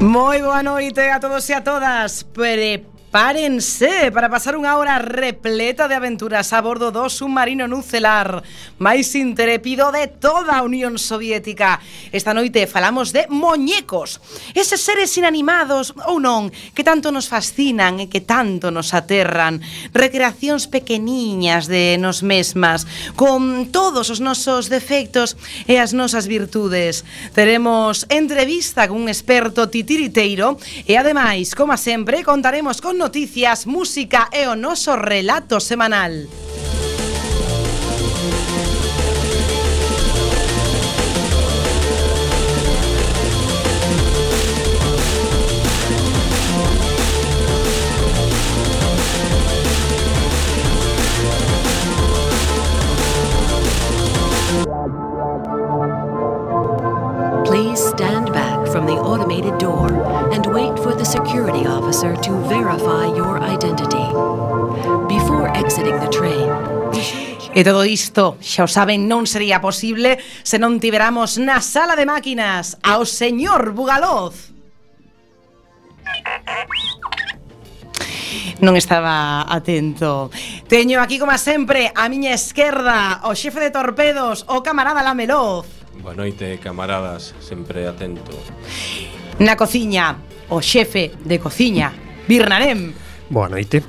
Moi boa noite a todos e a todas. Pre Párense para pasar unha hora repleta de aventuras a bordo do submarino nucelar máis intrépido de toda a Unión Soviética. Esta noite falamos de moñecos, eses seres inanimados ou non, que tanto nos fascinan e que tanto nos aterran. Recreacións pequeniñas de nos mesmas, con todos os nosos defectos e as nosas virtudes. Teremos entrevista cun experto titiriteiro e ademais, como sempre, contaremos con noticias, música e o noso relato semanal. Please stand back from the automated door and wait the security officer to verify your identity. Before exiting the train. E todo isto, xa o saben, non sería posible se non tiveramos na sala de máquinas ao señor Bugaloz. non estaba atento. Teño aquí, como sempre, a miña esquerda, o xefe de torpedos, o camarada Lameloz. Boa noite, camaradas, sempre atento. Na cociña, o xefe de cociña, Birnarem. Boa noite.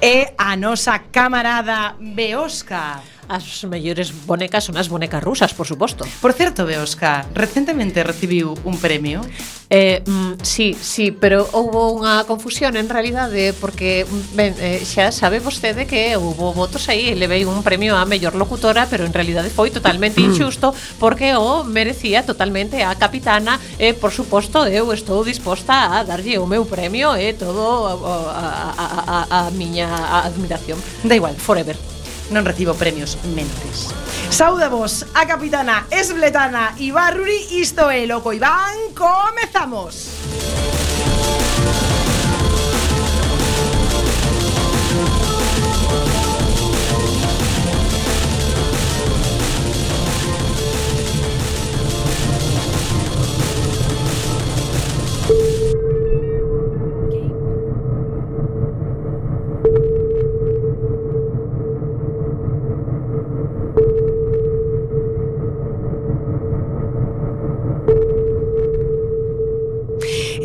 E a nosa camarada Beosca. As mellores bonecas son as bonecas rusas, por suposto. Por certo, Beosca, recentemente recibiu un premio. Eh, mm, sí, sí, pero houbo unha confusión en realidade porque ben, eh, xa sabe vostede que houbo votos aí, e levei un premio a mellor locutora, pero en realidade foi totalmente injusto porque o merecía totalmente a capitana e eh, por suposto eu estou disposta a darlle o meu premio e eh, todo a, a, a, a, a miña admiración. Da igual, forever non recibo premios menores. Sauda vos, a capitana esbletana Ibarruri, isto é Loco Iván, comezamos!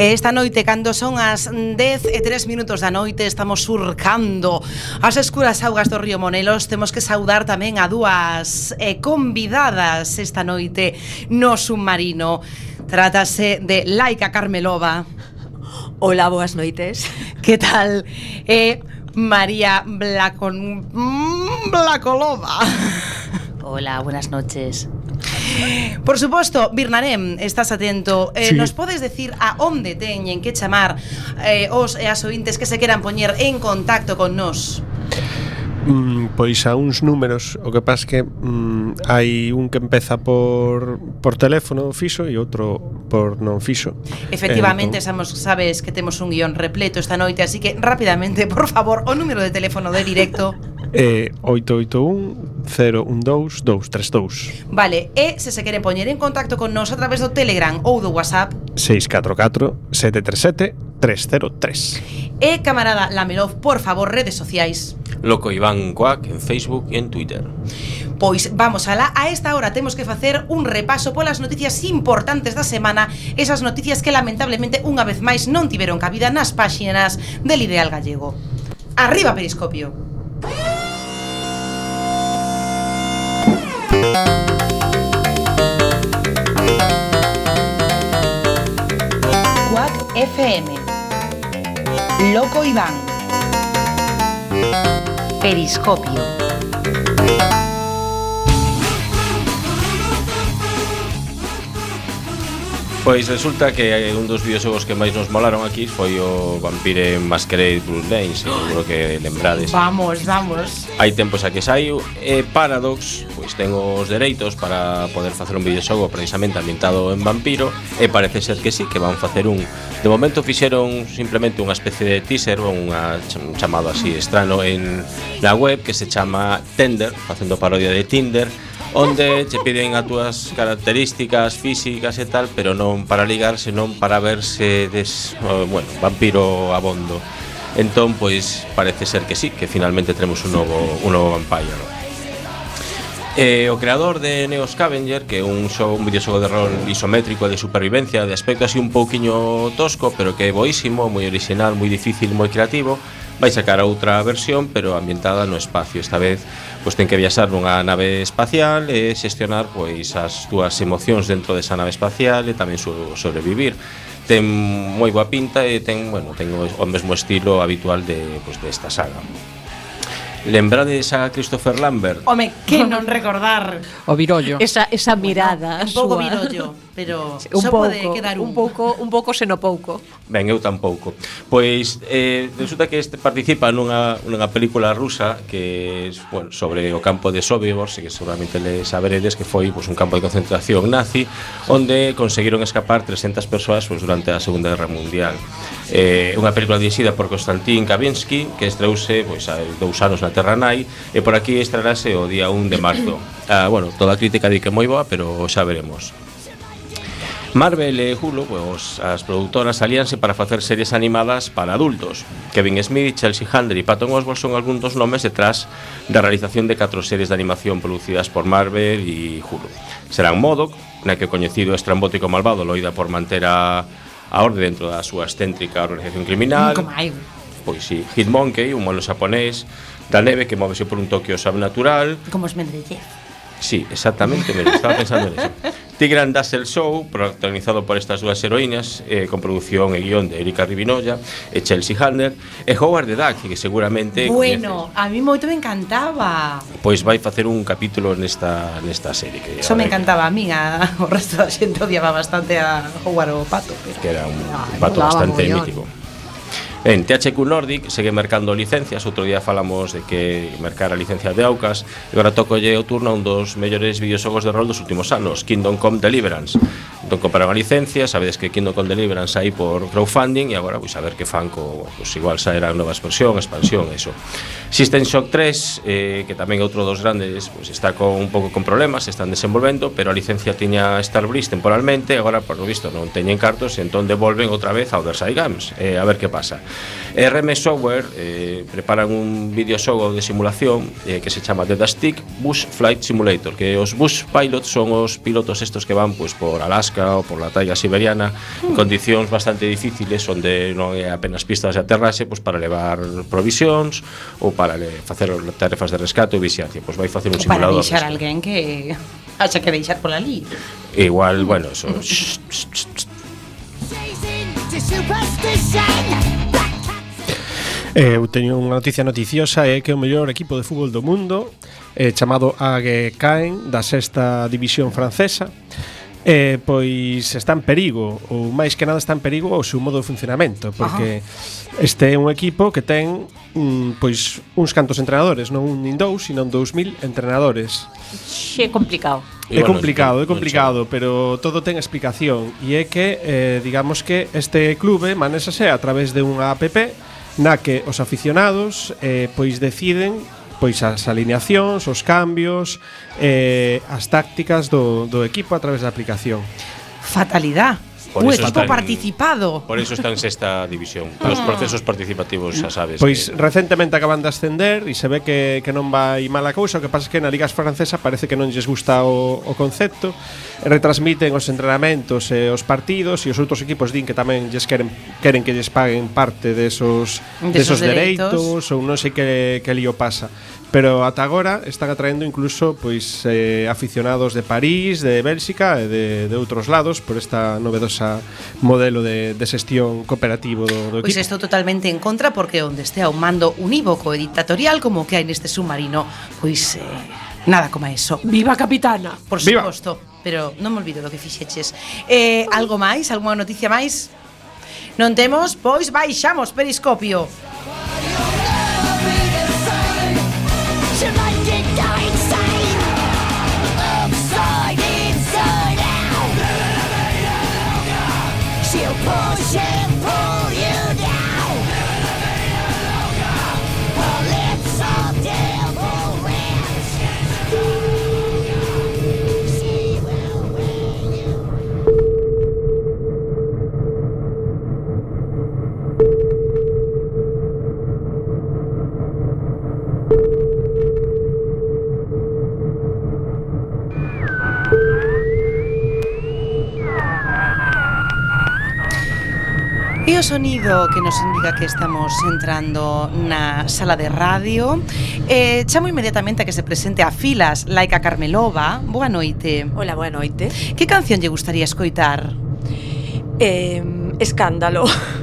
E esta noite, cando son as 10 e 3 minutos da noite, estamos surcando as escuras augas do río Monelos. Temos que saudar tamén a dúas eh, convidadas esta noite no submarino. Trátase de Laika Carmelova. Hola, boas noites. Que tal? Eh, María Blacon... Blacolova. Hola, buenas noches. Por suposto, Birnarem, estás atento. Eh, sí. Nos podes decir a onde teñen que chamar eh, os e as ointes que se queran poñer en contacto con nós? Mm, pois a uns números, o que pasa que mm, hai un que empeza por, por teléfono fixo e outro por non fixo. Efectivamente, entón... sabes, sabes que temos un guión repleto esta noite, así que rápidamente, por favor, o número de teléfono de directo. Eh, 881-012-232 Vale, e se se quere poñer en contacto con nós a través do Telegram ou do WhatsApp. 644-737-303 E camarada Lamelov, por favor, redes sociais. Loco Iván Cuac en Facebook e en Twitter. Pois vamos alá, a esta hora temos que facer un repaso polas noticias importantes da semana, esas noticias que lamentablemente unha vez máis non tiveron cabida nas páxinas del Ideal Gallego. Arriba Periscopio. FM. Loco Iván. Periscopio. Pois resulta que un dos videoxogos que máis nos molaron aquí foi o Vampire Masquerade Bloodlines, Lane, seguro que lembrades. Vamos, vamos. Hai tempos a que saiu e Paradox pois ten os dereitos para poder facer un videoxogo precisamente ambientado en vampiro e parece ser que sí, que van facer un De momento fixeron simplemente unha especie de teaser ou unha, un chamado así estrano en na web que se chama Tender, facendo parodia de Tinder, onde che piden as túas características físicas e tal, pero non para ligar, senón para verse des, bueno, vampiro abondo. Entón, pois, parece ser que sí, que finalmente tenemos un novo, un novo vampiro. Eh, o creador de Neo Scavenger, que é un xogo, un videoxogo de rol isométrico de supervivencia, de aspecto así un pouquiño tosco, pero que é boísimo, moi original, moi difícil, moi creativo, vai sacar outra versión, pero ambientada no espacio. Esta vez pois ten que viaxar nunha nave espacial e xestionar pois as túas emocións dentro desa nave espacial e tamén sobrevivir ten moi boa pinta e ten, bueno, ten o mesmo estilo habitual de, pois, desta saga. Lembrades a Christopher Lambert? Home, que non recordar. O virollo. Esa, esa mirada Un pouco virollo, pero un só pouco, pode quedar un Un. pouco, un pouco seno pouco. Ben, eu tampouco. Pois, eh, resulta que este participa nunha, nunha película rusa Que, bueno, sobre o campo de Sobibor Que seguramente le saberedes que foi pues, un campo de concentración nazi Onde conseguiron escapar 300 persoas pues, durante a Segunda Guerra Mundial. Eh, Unha película dirixida por Konstantin Kavinsky Que estreuse pois, pues, hai dous anos na Terranai e por aquí estrarase o día 1 de marzo. Ah, bueno, toda a crítica di que moi boa, pero xa veremos. Marvel e Hulu, pois, as produtoras alíanse para facer series animadas para adultos. Kevin Smith, Chelsea Handler e Patton Oswalt son algúns dos nomes detrás da realización de catro series de animación producidas por Marvel e Hulu. Serán Modoc, na que o coñecido estrambótico malvado loida por manter a, a orde dentro da súa excéntrica organización criminal. Como hai. Pois si, sí, Hitmonkey, un mono xaponés, da neve que móvese por un Tokio sobrenatural. Como os Mendeleev. Sí, exactamente, me estaba pensando en eso. Tigran and Dazzle Show, protagonizado por estas dúas heroínas, eh, con produción e guión de Erika Rivinoya e Chelsea Handler, e Howard the Duck, que seguramente Bueno, a mí moito me encantaba. Pois vai facer un capítulo nesta nesta serie que Só me encantaba que... a min, a, o resto da xente odiaba bastante a Howard o Pato, pero que era un, ah, pato bastante mítico. En THQ Nordic segue mercando licencias, outro día falamos de que mercara licencias de Aucas, e agora tocolle o turno a un dos mellores videoxogos de rol dos últimos anos, Kingdom Come Deliverance entón compraron a licencia sabedes que Kingdom Come Deliverance aí por crowdfunding e agora pois a ver que fan co, bueno, pois igual saerá nova expansión, expansión, eso. System Shock 3 eh, que tamén é outro dos grandes pois está con un pouco con problemas, están desenvolvendo pero a licencia tiña Starbreeze temporalmente agora por lo visto non teñen cartos entón devolven outra vez a Otherside Games eh, a ver que pasa. RM Software eh, preparan un videoxogo de simulación eh, que se chama The Stick Bush Flight Simulator que os Bush Pilots son os pilotos estos que van pues, por Alaska ou por la taiga siberiana mm. en condicións bastante difíciles onde non hai apenas pistas de aterrase pues, para levar provisións ou para le, facer tarefas de rescate ou vixiancia pues, vai facer un simulador para deixar alguén que haxa que deixar pola ali. igual, bueno, eso, sh. Eh, eu teño unha noticia noticiosa é que o mellor equipo de fútbol do mundo eh, chamado AG Caen da sexta división francesa eh, pois está en perigo ou máis que nada está en perigo o seu modo de funcionamento porque Ajá. este é un equipo que ten mm, pois uns cantos entrenadores non un nin dous, sino dous mil entrenadores. Xe complicado. É complicado, é complicado, pero todo ten explicación e é que, eh, digamos que este clube manésase a través de unha app na que os aficionados eh, pois deciden pois as alineacións, os cambios, eh, as tácticas do, do equipo a través da aplicación. Fatalidade Por o equipo participado. Por iso está en sexta división. Os ah. procesos participativos, xa sabes. Pois que... recentemente acaban de ascender e se ve que, que non vai mala cousa. O que pasa é que na Liga Francesa parece que non lles gusta o, o concepto. Retransmiten os entrenamentos e os partidos e os outros equipos din que tamén lles queren, queren que lles paguen parte desos, de desos, desos dereitos. dereitos ou non sei que, que lío pasa pero ata agora están atraendo incluso pois eh, aficionados de París, de Bélxica e de, de outros lados por esta novedosa modelo de, de xestión cooperativo do, do pois equipo. Pois estou totalmente en contra porque onde estea un mando unívoco e dictatorial como que hai neste submarino, pois eh, nada como eso. Viva capitana. Por Viva. suposto, pero non me olvido do que fixeches. Eh, algo máis, algunha noticia máis? Non temos, pois baixamos periscopio. sonido que nos indica que estamos entrando na sala de radio. Eh, Chamo inmediatamente a que se presente a filas Laica Carmelova. Boa noite. Hola, boa noite. Que canción lle gustaría escoitar? Eh, escándalo.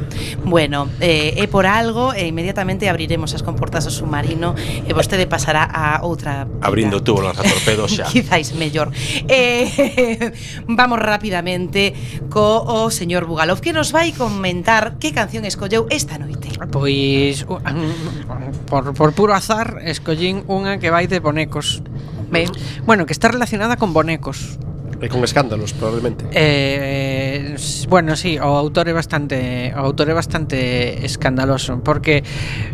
Bueno, eh, é por algo e inmediatamente abriremos as comportas do submarino e vostede pasará a outra vida. Abrindo tú o lanzatorpedo xa. Quizáis mellor. Eh, vamos rapidamente co o señor Bugalov que nos vai comentar que canción escolleu esta noite. Pois por, por puro azar escollín unha que vai de bonecos. Ben. Bueno, que está relacionada con bonecos. E con escándalos, probablemente. Eh, Eh, bueno, sí, o autor é bastante o autor é bastante escandaloso, porque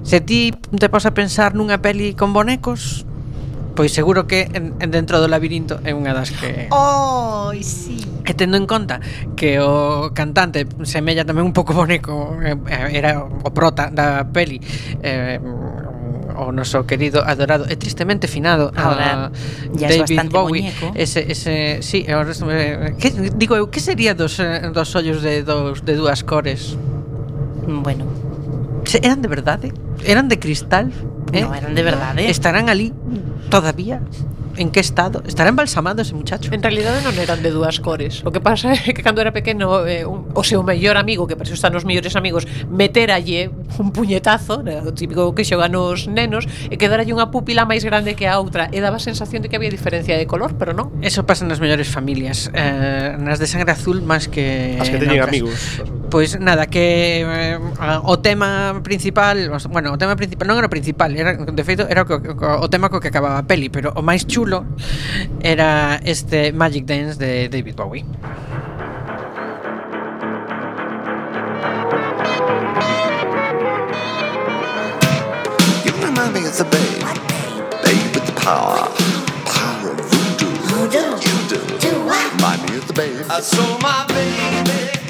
se ti te pos a pensar nunha peli con bonecos, pois seguro que en, en dentro do labirinto é unha das que Oh, sí. E tendo en conta que o cantante semella tamén un pouco boneco, eh, era o prota da peli, eh, o noso querido, adorado e tristemente finado Ahora, a David Bowie muñeco. ese, ese, sí, o resto, eh, que, digo eu, que sería dos, eh, dos ollos de, dos, de dúas cores? Bueno Se, Eran de verdade? Eran de cristal? Eh? No, eran de verdade Estarán ali todavía en que estado? Estará embalsamado ese muchacho? En realidade non eran de dúas cores. O que pasa é que cando era pequeno eh, un, o seu mellor amigo, que para iso están os mellores amigos, meteralle eh, un puñetazo, né, o típico que xogan os nenos, e quedaralle unha pupila máis grande que a outra, e daba a sensación de que había diferencia de color, pero non. Eso pasa nas mellores familias, eh, nas de sangre azul máis que As que teñen amigos. Pois nada, que eh, o tema principal, os, bueno, o tema principal non era o principal, era de feito era o, o, o tema co que acababa a peli, pero o máis chulo era este Magic Dance de David Bowie. You remind me of the babe, babe with the power, power of voodoo. voodoo. You do, do I? remind me of the babe. I saw my baby.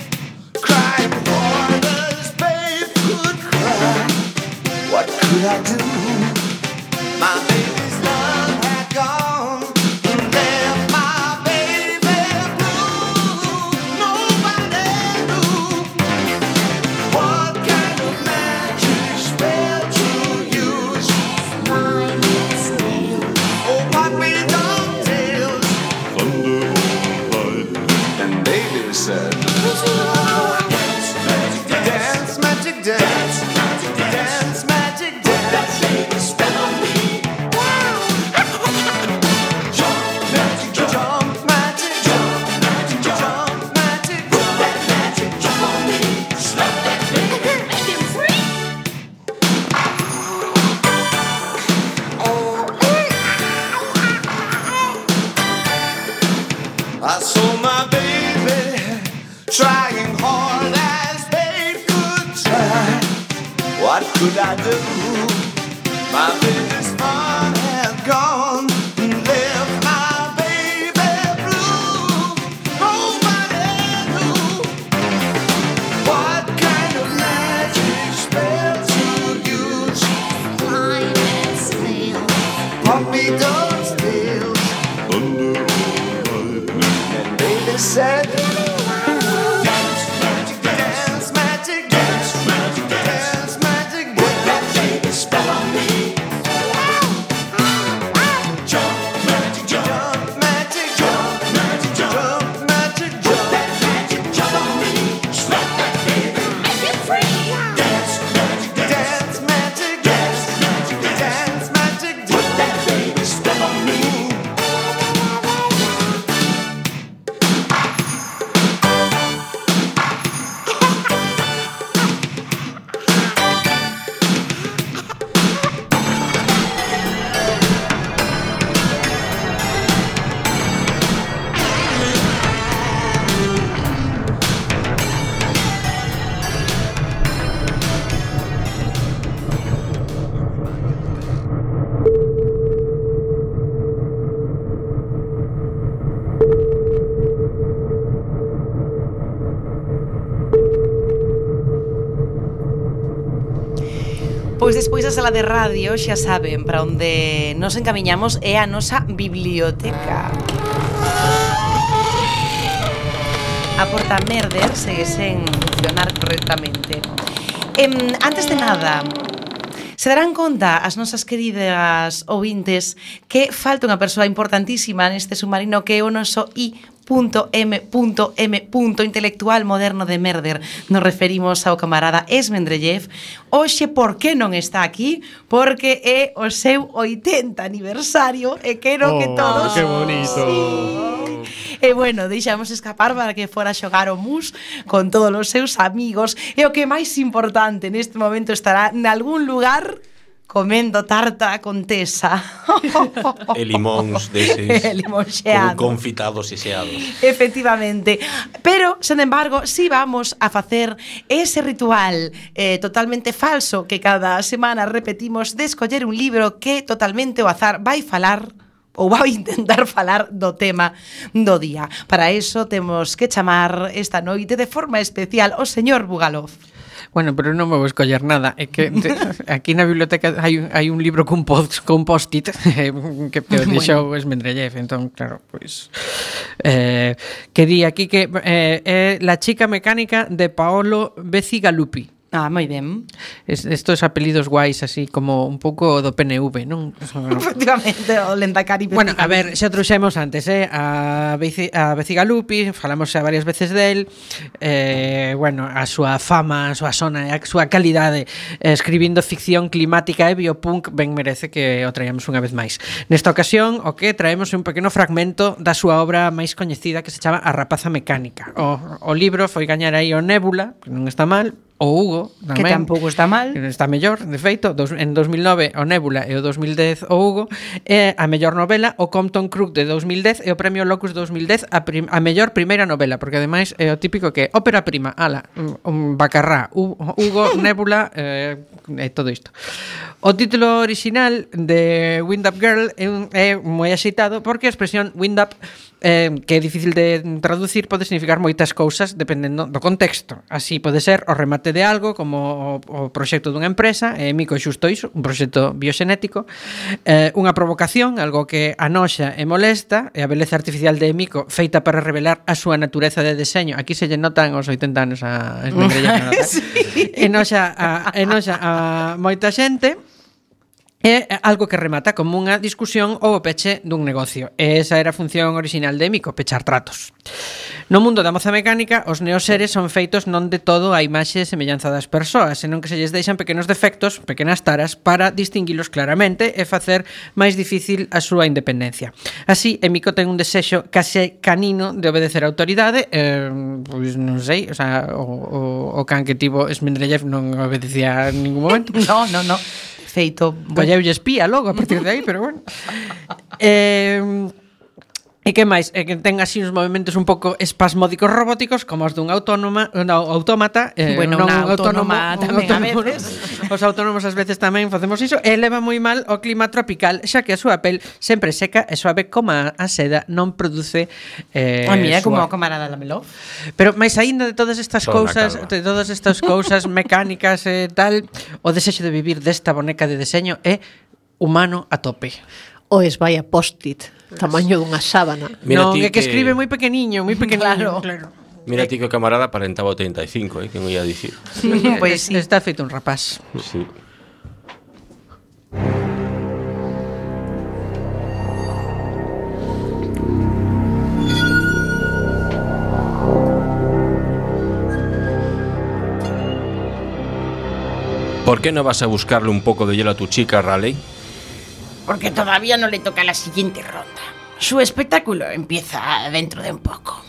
Could I do? My baby's sous la debout. pois a sala de radio xa saben para onde nos encamiñamos é a nosa biblioteca. A Porta Merder segue sen funcionar correctamente. Em, antes de nada, Se darán conta as nosas queridas ouvintes que falta unha persoa importantísima neste submarino que é o noso I .m.m. intelectual moderno de Merder. Nos referimos ao camarada Esmendrellev. Oxe, por que non está aquí? Porque é o seu 80 aniversario e quero oh, que todos... que bonito! Sí. E bueno, deixamos escapar para que fora xogar o mus con todos os seus amigos. E o que máis importante neste momento estará en algún lugar comendo tarta con tesa. e limóns deses. E limón xeado. Con confitados e xeados. Efectivamente. Pero, sen embargo, si sí vamos a facer ese ritual eh, totalmente falso que cada semana repetimos de escoller un libro que totalmente o azar vai falar ou vai intentar falar do tema do día. Para eso temos que chamar esta noite de forma especial o señor Bugalov. Bueno, pero non vou escoller nada. É que te, aquí na biblioteca hai, hai un libro con, post, con post-it que, que o deixou bueno. Esmendrellev. Entón, claro, pois... Eh, que di aquí que eh, é eh, La chica mecánica de Paolo Beci Galupi. Ah, moi ben. Estos apelidos guais así como un pouco do PNV, non? Efectivamente, o Lendakari. Bueno, a ver, xa trouxemos antes, eh, a Beci, a Veciga Lupi, falamos xa varias veces del. Eh, bueno, a súa fama, a súa zona, a súa calidade eh, escribindo ficción climática e biopunk ben merece que o traíamos unha vez máis. Nesta ocasión, o que traemos un pequeno fragmento da súa obra máis coñecida que se chama A rapaza mecánica. O, o libro foi gañar aí o Nébula, que non está mal, o Hugo tamén, que tampouco está mal. está mellor, de feito, dos, en 2009 o Nébula e o 2010 o Hugo e a mellor novela o Compton Crook de 2010 e o premio Locus 2010 a, prim, a mellor primeira novela porque ademais é o típico que ópera prima ala, un bacarrá Hugo, Nébula eh, e todo isto. O título original de Wind Up Girl é, é moi axitado porque a expresión Wind Up eh, que é difícil de traducir, pode significar moitas cousas dependendo do contexto. Así pode ser o remate de algo, como o, o proxecto dunha empresa, e eh, mico xusto iso, un proxecto bioxenético, eh, unha provocación, algo que anoxa e molesta, e a beleza artificial de Mico feita para revelar a súa natureza de deseño. Aquí se lle notan os 80 anos a... sí. Enoxa a, enoxa a moita xente, É algo que remata como unha discusión ou o peche dun negocio. E esa era a función orixinal de Mico, pechar tratos. No mundo da moza mecánica, os neoseres son feitos non de todo a imaxe e semellanza das persoas, senón que se lles deixan pequenos defectos, pequenas taras, para distinguilos claramente e facer máis difícil a súa independencia. Así, Emiko ten un desexo case canino de obedecer a autoridade, eh, pois non sei, o, sea, o, o, o can que tivo Smendrellev non obedecía en ningún momento. no, no, no feito... Colleulle espía logo a partir de aí, pero bueno. eh, E que máis? É que ten así uns movimentos un pouco espasmódicos robóticos como os dun autónoma, no, autómata, eh, bueno, non un autónomo, autónoma tamén autónomo, a veces. Os autónomos ás veces tamén facemos iso e leva moi mal o clima tropical, xa que a súa pel sempre seca e suave como a seda non produce eh, A mira, como a camarada da Meló. Pero máis aínda de todas estas Toda cousas, de todas estas cousas mecánicas e eh, tal, o desexo de vivir desta boneca de deseño é humano a tope. O es vaya post-it. Tamaño dunha sábana. Mira non, ti é que que- escribe moi pequeniño, moi pequeniño. Claro. claro. Mira ti que o camarada aparentaba 85, eh, que non ia dicir. Pois sí. Está feito un rapaz. Sí. ¿Por qué no vas a buscarle un poco de hielo a tu chica, Raleigh? Porque todavía no le toca la siguiente ronda. Su espectáculo empieza dentro de un poco.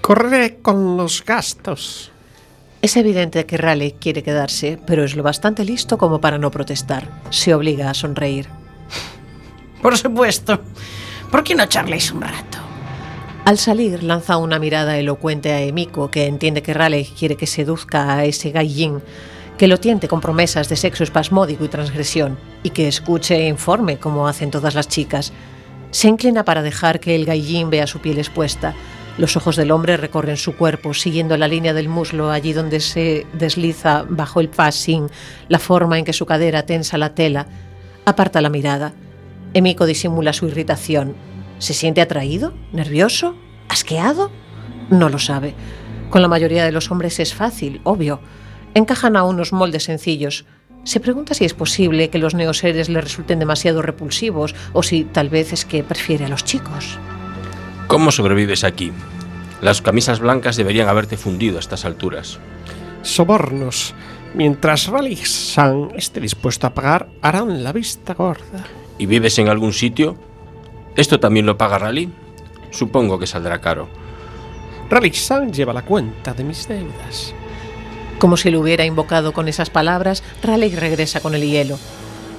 Corre con los gastos. Es evidente que Raleigh quiere quedarse, pero es lo bastante listo como para no protestar. Se obliga a sonreír. Por supuesto. ¿Por qué no charléis un rato? Al salir, lanza una mirada elocuente a Emiko, que entiende que Raleigh quiere que seduzca a ese gallín, que lo tiente con promesas de sexo espasmódico y transgresión, y que escuche e informe como hacen todas las chicas. Se inclina para dejar que el gallín vea su piel expuesta. Los ojos del hombre recorren su cuerpo, siguiendo la línea del muslo allí donde se desliza bajo el passing, la forma en que su cadera tensa la tela. Aparta la mirada. Emiko disimula su irritación. ¿Se siente atraído? ¿Nervioso? ¿Asqueado? No lo sabe. Con la mayoría de los hombres es fácil, obvio. Encajan a unos moldes sencillos. Se pregunta si es posible que los neoseres le resulten demasiado repulsivos o si tal vez es que prefiere a los chicos. ¿Cómo sobrevives aquí? Las camisas blancas deberían haberte fundido a estas alturas. Sobornos. Mientras Raleigh San esté dispuesto a pagar, harán la vista gorda. ¿Y vives en algún sitio? ¿Esto también lo paga Rally? Supongo que saldrá caro. Raleigh San lleva la cuenta de mis deudas. Como si lo hubiera invocado con esas palabras, Raleigh regresa con el hielo.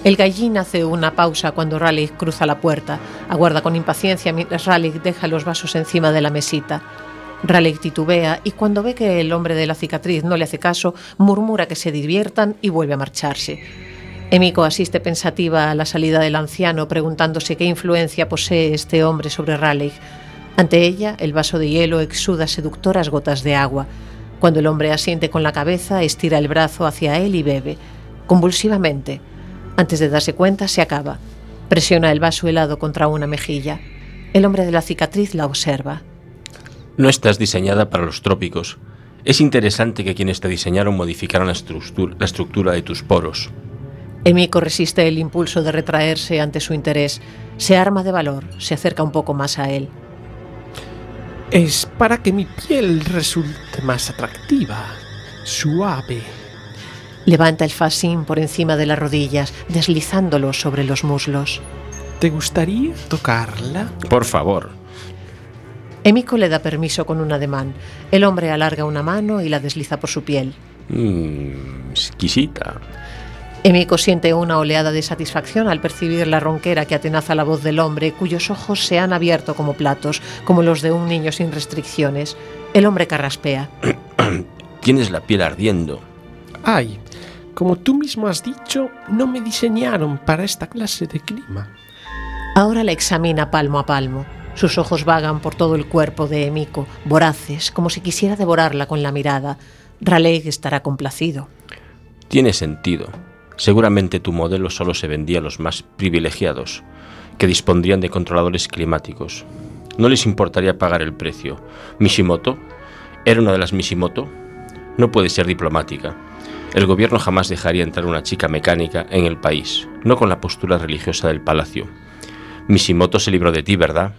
El gallín hace una pausa cuando Raleigh cruza la puerta. Aguarda con impaciencia mientras Raleigh deja los vasos encima de la mesita. Raleigh titubea y cuando ve que el hombre de la cicatriz no le hace caso, murmura que se diviertan y vuelve a marcharse. Emiko asiste pensativa a la salida del anciano, preguntándose qué influencia posee este hombre sobre Raleigh. Ante ella, el vaso de hielo exuda seductoras gotas de agua. Cuando el hombre asiente con la cabeza, estira el brazo hacia él y bebe, convulsivamente. Antes de darse cuenta, se acaba. Presiona el vaso helado contra una mejilla. El hombre de la cicatriz la observa. No estás diseñada para los trópicos. Es interesante que quienes te diseñaron modificaran la, estructura, la estructura de tus poros. Emiko resiste el impulso de retraerse ante su interés. Se arma de valor, se acerca un poco más a él. Es para que mi piel resulte más atractiva, suave. Levanta el fascín por encima de las rodillas, deslizándolo sobre los muslos. ¿Te gustaría tocarla? Por favor. Emiko le da permiso con un ademán. El hombre alarga una mano y la desliza por su piel. Mmm, exquisita. Emiko siente una oleada de satisfacción al percibir la ronquera que atenaza la voz del hombre, cuyos ojos se han abierto como platos, como los de un niño sin restricciones. El hombre carraspea. Tienes la piel ardiendo. Ay, como tú mismo has dicho, no me diseñaron para esta clase de clima. Ahora la examina palmo a palmo. Sus ojos vagan por todo el cuerpo de Emiko, voraces, como si quisiera devorarla con la mirada. Raleigh estará complacido. Tiene sentido. Seguramente tu modelo solo se vendía a los más privilegiados, que dispondrían de controladores climáticos. No les importaría pagar el precio. Mishimoto era una de las Mishimoto. No puede ser diplomática. El gobierno jamás dejaría entrar una chica mecánica en el país, no con la postura religiosa del palacio. Mishimoto se libró de ti, ¿verdad?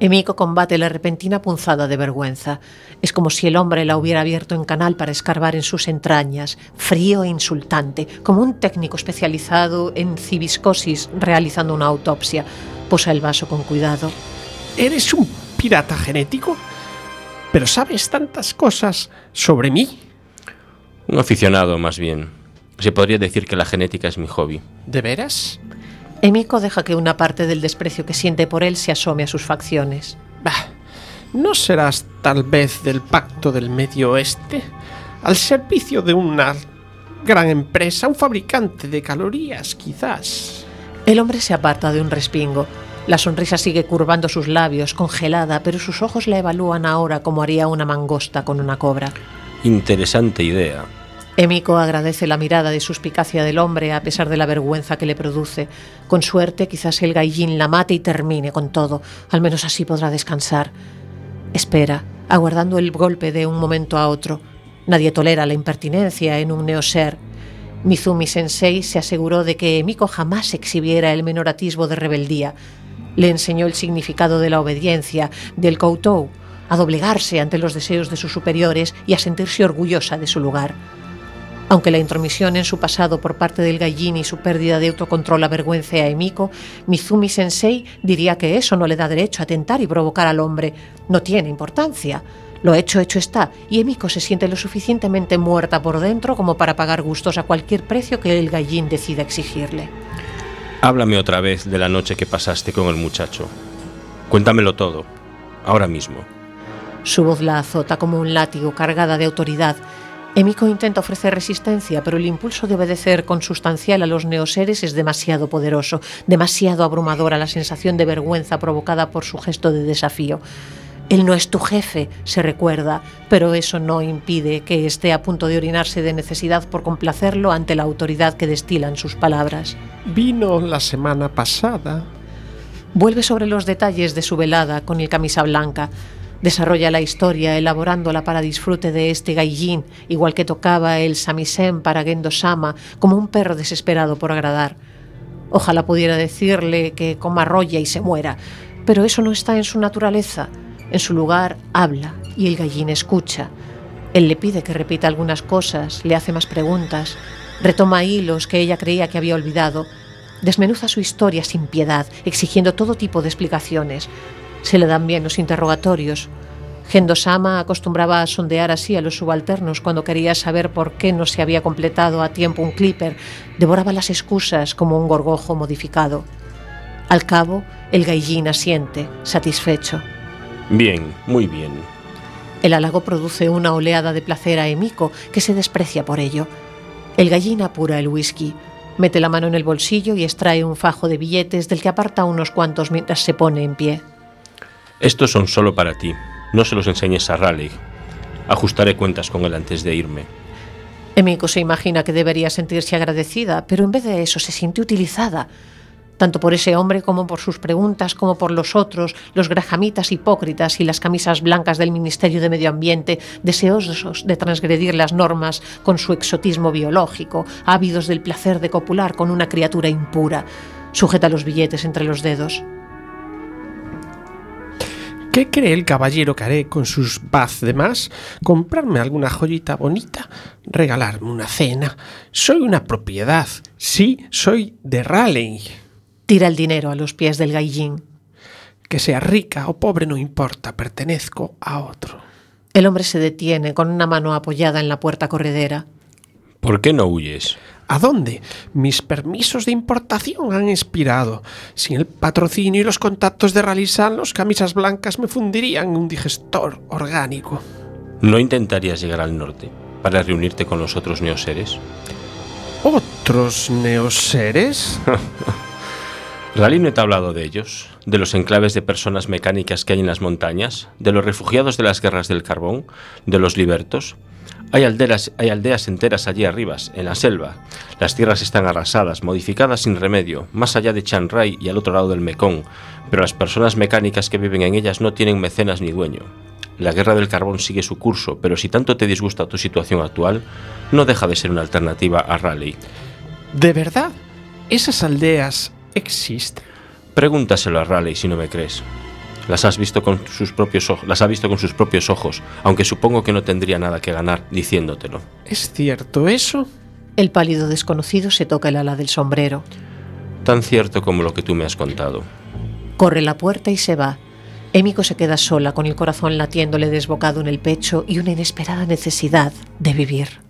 Emiko combate la repentina punzada de vergüenza. Es como si el hombre la hubiera abierto en canal para escarbar en sus entrañas, frío e insultante, como un técnico especializado en civiscosis realizando una autopsia. Posa el vaso con cuidado. ¿Eres un pirata genético? Pero sabes tantas cosas sobre mí. Un aficionado, más bien. Se podría decir que la genética es mi hobby. ¿De veras? Emiko deja que una parte del desprecio que siente por él se asome a sus facciones. Bah, ¿no serás tal vez del pacto del Medio Oeste? Al servicio de una gran empresa, un fabricante de calorías, quizás. El hombre se aparta de un respingo. La sonrisa sigue curvando sus labios, congelada, pero sus ojos la evalúan ahora como haría una mangosta con una cobra. Interesante idea. Emiko agradece la mirada de suspicacia del hombre a pesar de la vergüenza que le produce. Con suerte, quizás el gallín la mate y termine con todo. Al menos así podrá descansar. Espera, aguardando el golpe de un momento a otro. Nadie tolera la impertinencia en un neoser. Mizumi Sensei se aseguró de que Emiko jamás exhibiera el menor atisbo de rebeldía. Le enseñó el significado de la obediencia, del koutou, a doblegarse ante los deseos de sus superiores y a sentirse orgullosa de su lugar. Aunque la intromisión en su pasado por parte del gallín y su pérdida de autocontrol avergüence a Emiko, Mizumi Sensei diría que eso no le da derecho a tentar y provocar al hombre. No tiene importancia. Lo hecho, hecho está, y Emiko se siente lo suficientemente muerta por dentro como para pagar gustos a cualquier precio que el gallín decida exigirle. Háblame otra vez de la noche que pasaste con el muchacho. Cuéntamelo todo, ahora mismo. Su voz la azota como un látigo cargada de autoridad. Emiko intenta ofrecer resistencia, pero el impulso de obedecer consustancial a los neoseres es demasiado poderoso, demasiado abrumadora la sensación de vergüenza provocada por su gesto de desafío. Él no es tu jefe, se recuerda, pero eso no impide que esté a punto de orinarse de necesidad por complacerlo ante la autoridad que destilan sus palabras. Vino la semana pasada. Vuelve sobre los detalles de su velada con el camisa blanca. Desarrolla la historia elaborándola para disfrute de este gaijin, igual que tocaba el samisen para Gendo Sama, como un perro desesperado por agradar. Ojalá pudiera decirle que coma roya y se muera, pero eso no está en su naturaleza. En su lugar habla y el gallín escucha. Él le pide que repita algunas cosas, le hace más preguntas, retoma hilos que ella creía que había olvidado, desmenuza su historia sin piedad, exigiendo todo tipo de explicaciones. Se le dan bien los interrogatorios. Gendo Sama acostumbraba a sondear así a los subalternos cuando quería saber por qué no se había completado a tiempo un clipper. Devoraba las excusas como un gorgojo modificado. Al cabo, el gallín asiente, satisfecho. Bien, muy bien. El halago produce una oleada de placer a Emiko, que se desprecia por ello. El gallín apura el whisky, mete la mano en el bolsillo y extrae un fajo de billetes del que aparta unos cuantos mientras se pone en pie. Estos son solo para ti. No se los enseñes a Raleigh. Ajustaré cuentas con él antes de irme. Emiko se imagina que debería sentirse agradecida, pero en vez de eso se siente utilizada, tanto por ese hombre como por sus preguntas, como por los otros, los grajamitas hipócritas y las camisas blancas del Ministerio de Medio Ambiente, deseosos de transgredir las normas con su exotismo biológico, ávidos del placer de copular con una criatura impura. Sujeta los billetes entre los dedos. ¿Qué cree el caballero que haré con sus paz de más? ¿Comprarme alguna joyita bonita? ¿Regalarme una cena? Soy una propiedad. Sí, soy de Raleigh. Tira el dinero a los pies del gallín. Que sea rica o pobre no importa, pertenezco a otro. El hombre se detiene con una mano apoyada en la puerta corredera. ¿Por qué no huyes? ¿A dónde? Mis permisos de importación han expirado. Sin el patrocinio y los contactos de Ralisan, los camisas blancas me fundirían en un digestor orgánico. ¿No intentarías llegar al norte para reunirte con los otros neoseres? ¿Otros neoseres? Rally no te ha hablado de ellos, de los enclaves de personas mecánicas que hay en las montañas, de los refugiados de las guerras del carbón, de los libertos. Hay aldeas, hay aldeas enteras allí arriba, en la selva. Las tierras están arrasadas, modificadas sin remedio, más allá de Chiang Rai y al otro lado del Mekong, pero las personas mecánicas que viven en ellas no tienen mecenas ni dueño. La guerra del carbón sigue su curso, pero si tanto te disgusta tu situación actual, no deja de ser una alternativa a Raleigh. ¿De verdad? ¿Esas aldeas existen? Pregúntaselo a Raleigh si no me crees. Las has visto con sus propios ojos, las ha visto con sus propios ojos, aunque supongo que no tendría nada que ganar diciéndotelo. ¿Es cierto eso? El pálido desconocido se toca el ala del sombrero. Tan cierto como lo que tú me has contado. Corre la puerta y se va. Emiko se queda sola con el corazón latiéndole desbocado en el pecho y una inesperada necesidad de vivir.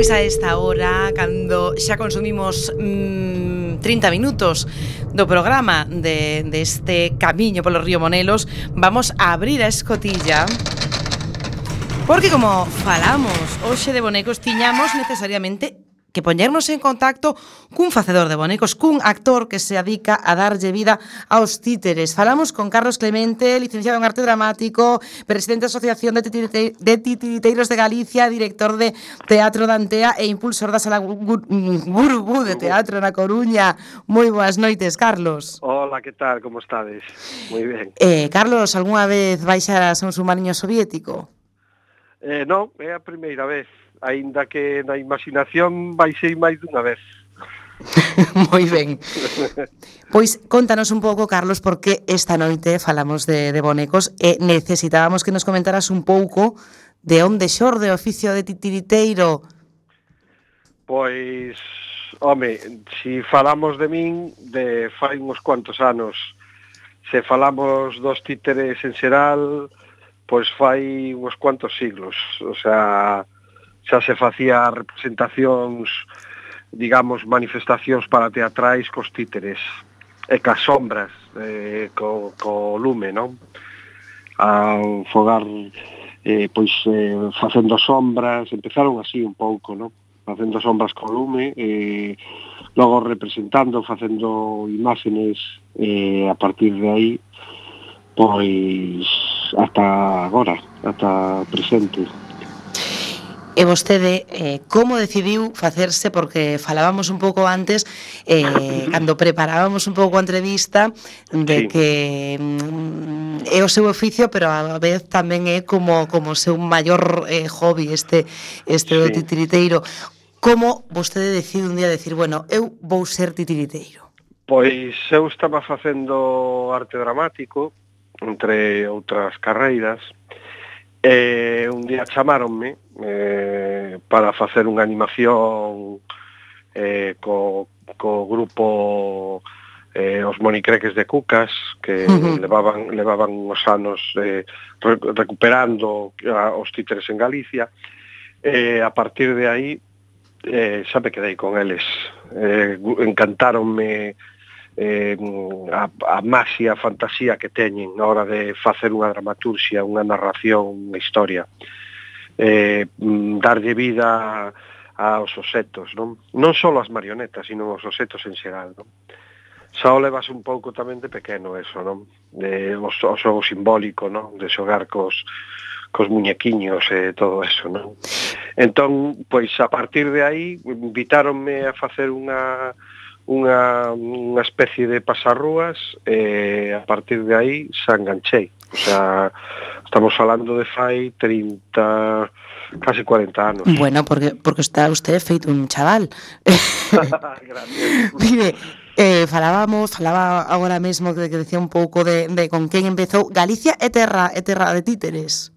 Pois a esta hora, cando xa consumimos mm, 30 minutos do programa de, deste de camiño polo río Monelos, vamos a abrir a escotilla. Porque como falamos hoxe de bonecos, tiñamos necesariamente que poñernos en contacto cun facedor de bonecos, cun actor que se adica a darlle vida aos títeres. Falamos con Carlos Clemente, licenciado en arte dramático, presidente da Asociación de, Titirite de Titiriteiros de Galicia, director de Teatro Dantea e impulsor da Sala Gurubú de Teatro na Coruña. Moi boas noites, Carlos. Hola, que tal? Como estades? Moi ben. Eh, Carlos, algunha vez baixas a un submarino soviético? Eh, non, é a primeira vez aínda que na imaginación baixei máis dunha vez. Moi ben. Pois contanos un pouco, Carlos, porque esta noite falamos de, de bonecos e necesitábamos que nos comentaras un pouco de onde xorde o oficio de titiriteiro. Pois, home, si falamos de min de fai uns cuantos anos, se falamos dos títeres en xeral, pois fai uns cuantos siglos, o sea, xa se facía representacións, digamos, manifestacións para teatrais cos títeres e cas sombras eh, co, co lume, non? Ao fogar eh, pois eh, facendo sombras, empezaron así un pouco, non? facendo sombras co lume eh, logo representando, facendo imágenes eh, a partir de aí pois ata agora, ata presente. E vostede eh, como decidiu facerse porque falábamos un pouco antes eh cando preparábamos un pouco a entrevista de sí. que mm, é o seu oficio, pero a vez tamén é como como seu maior eh, hobby este este sí. do titiriteiro. Como vostede decide un día decir, bueno, eu vou ser titiriteiro? Pois eu estaba facendo arte dramático entre outras carreiras e un día chamáronme eh, para facer unha animación eh, co, co grupo eh, os monicreques de Cucas que uh -huh. levaban, levaban uns anos eh, re, recuperando a, os títeres en Galicia eh, a partir de aí eh, xa me quedei con eles eh, encantáronme eh, a, a maxia, a fantasía que teñen na hora de facer unha dramaturxia, unha narración, unha historia. Uh eh, mm, darlle vida aos osetos, non? Non só as marionetas, sino os osetos en xeral, non? Xa o levas un pouco tamén de pequeno eso, non? De, o, o xogo simbólico, non? De xogar cos, cos muñequiños e todo eso, non? Entón, pois, a partir de aí, invitáronme a facer unha unha, unha especie de pasarrúas e a partir de aí xa enganchei. O sea, estamos falando de fai 30 casi 40 anos. Bueno, porque porque está usted feito un chaval. Mire, eh, falábamos, falaba agora mesmo que, que decía un pouco de, de con quen empezou Galicia é terra, é terra de títeres.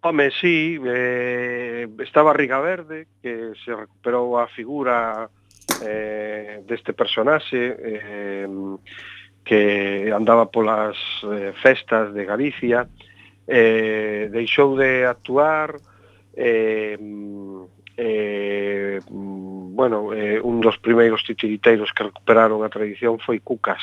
Home, sí, eh, estaba Riga Verde, que se recuperou a figura eh, deste personaxe, eh, que andaba polas eh, festas de Galicia, eh, deixou de actuar, eh, mm, eh, mm, bueno, eh, un dos primeiros titiriteiros que recuperaron a tradición foi Cucas.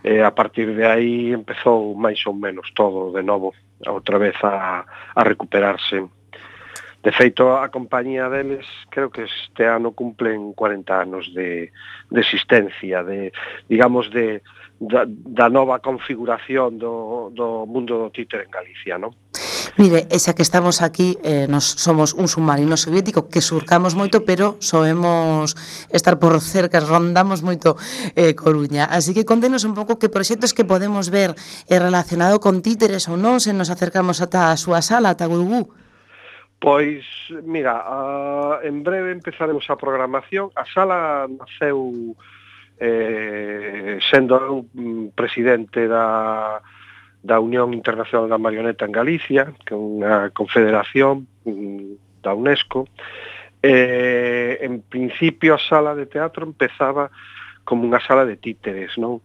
Eh, a partir de aí empezou máis ou menos todo de novo, outra vez a, a recuperarse. De feito, a compañía deles creo que este ano cumplen 40 anos de, de existencia, de, digamos, de, da, da nova configuración do, do mundo do títer en Galicia, non? Mire, e xa que estamos aquí, eh, nos somos un submarino soviético que surcamos moito, pero soemos estar por cerca, rondamos moito eh, Coruña. Así que contenos un pouco que proxectos que podemos ver eh, relacionado con títeres ou non, se nos acercamos ata a súa sala, ata Gurugú. Pois, mira, a, en breve empezaremos a programación. A sala naceu eh, sendo eu mm, presidente da, da Unión Internacional da Marioneta en Galicia, que é unha confederación mm, da UNESCO. Eh, en principio a sala de teatro empezaba como unha sala de títeres, non?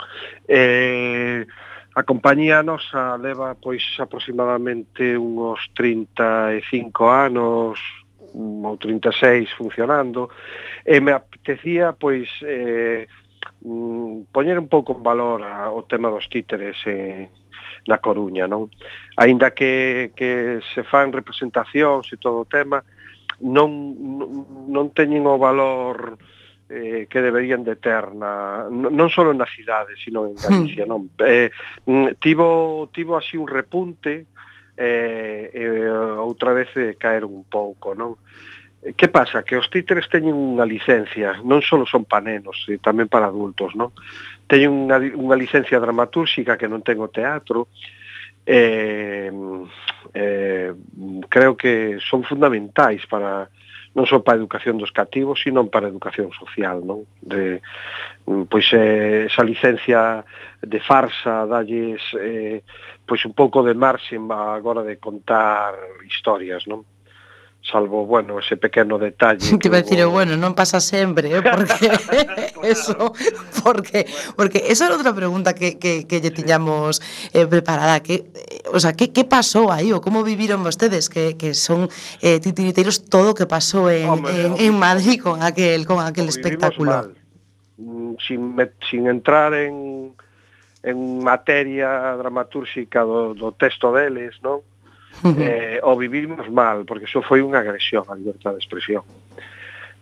Eh, A compañía nosa leva pois aproximadamente unos 35 anos ou 36 funcionando e me apetecía pois eh, mm, poñer un pouco en valor a, o tema dos títeres eh, na Coruña, non? Aínda que, que se fan representacións e todo o tema, non, non teñen o valor eh, eh, que deberían de ter na, non só na cidade, sino en Galicia, hmm. non? Eh, mm, tivo, tivo así un repunte eh, eh, outra vez eh, caer un pouco, non? Eh, que pasa? Que os títeres teñen unha licencia, non só son para nenos, e tamén para adultos, non? Teñen unha, unha licencia dramatúrxica que non ten o teatro, eh, eh, creo que son fundamentais para, non só para a educación dos cativos, sino para a educación social, non? De, mm, pois eh, esa licencia de farsa, dalles eh, pois un pouco de marxen agora de contar historias, non? salvo, bueno, ese pequeno detalle. Te iba a decir, hubo... bueno, non pasa sempre, eh, porque eso, porque porque esa era outra pregunta que que que lle tiñamos eh, preparada, que eh, o sea, que que pasou aí ou como viviron vostedes que que son eh titiriteiros todo o que pasou en Home, en, en Madrid con aquel con aquel espectáculo. Mal. Mm, sin sin entrar en en materia dramatúrxica do, do texto deles, non? eh, o vivimos mal, porque iso foi unha agresión á libertad de expresión.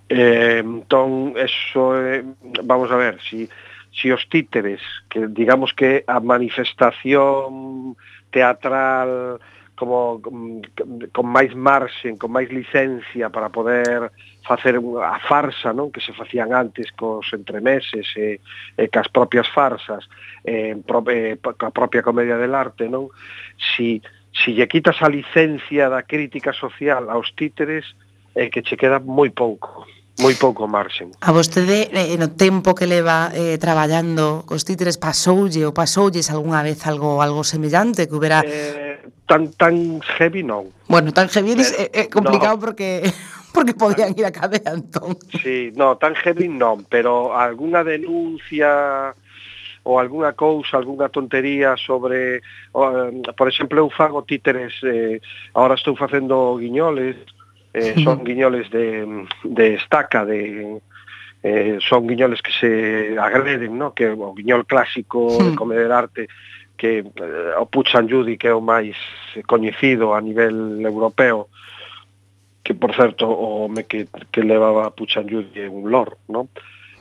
Eh, entón, eso, eh, vamos a ver, si, si os títeres, que digamos que a manifestación teatral como mm, con máis marxen, con máis licencia para poder facer a farsa, non, que se facían antes cos entremeses e, e cas propias farsas, eh, pro, eh, ca propia comedia del arte, non? Si si lle quitas a licencia da crítica social aos títeres, é que che queda moi pouco moi pouco marxen. A vostede, eh, no tempo que leva eh, traballando cos títeres, pasoulle ou pasoulles algunha vez algo algo semellante que houbera... Eh, tan tan heavy non. Bueno, tan heavy eh, é, complicado no. porque porque podían ir a cadea entón. Sí, no, tan heavy non, pero alguna denuncia ou algunha cousa, algunha tontería sobre, um, por exemplo, eu fago títeres, eh, agora estou facendo guiñoles, eh, son guiñoles de, de estaca, de, eh, son guiñoles que se agreden, no? que o guiñol clásico sí. de comer arte que eh, o Puchan Judy que é o máis coñecido a nivel europeo que por certo o home que, que levaba Puchan Judy é un lor, non?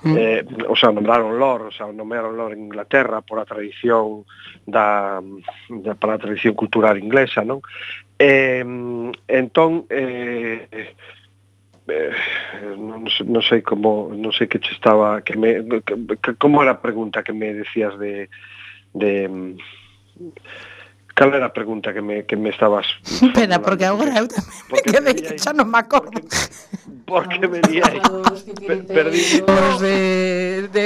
Mm. Eh, o sea, nombraron Lor, o sea, nomearon Lor en Inglaterra por a tradición da, da para a tradición cultural inglesa, non? Eh, entón eh, eh, non, non sei como non sei que che estaba que me que, que, como era a pregunta que me decías de de cal era a pregunta que me que me estabas Pena, porque agora eu tamén me quedei que xa non me acordo. porque me liei Per- perdí Os de, de,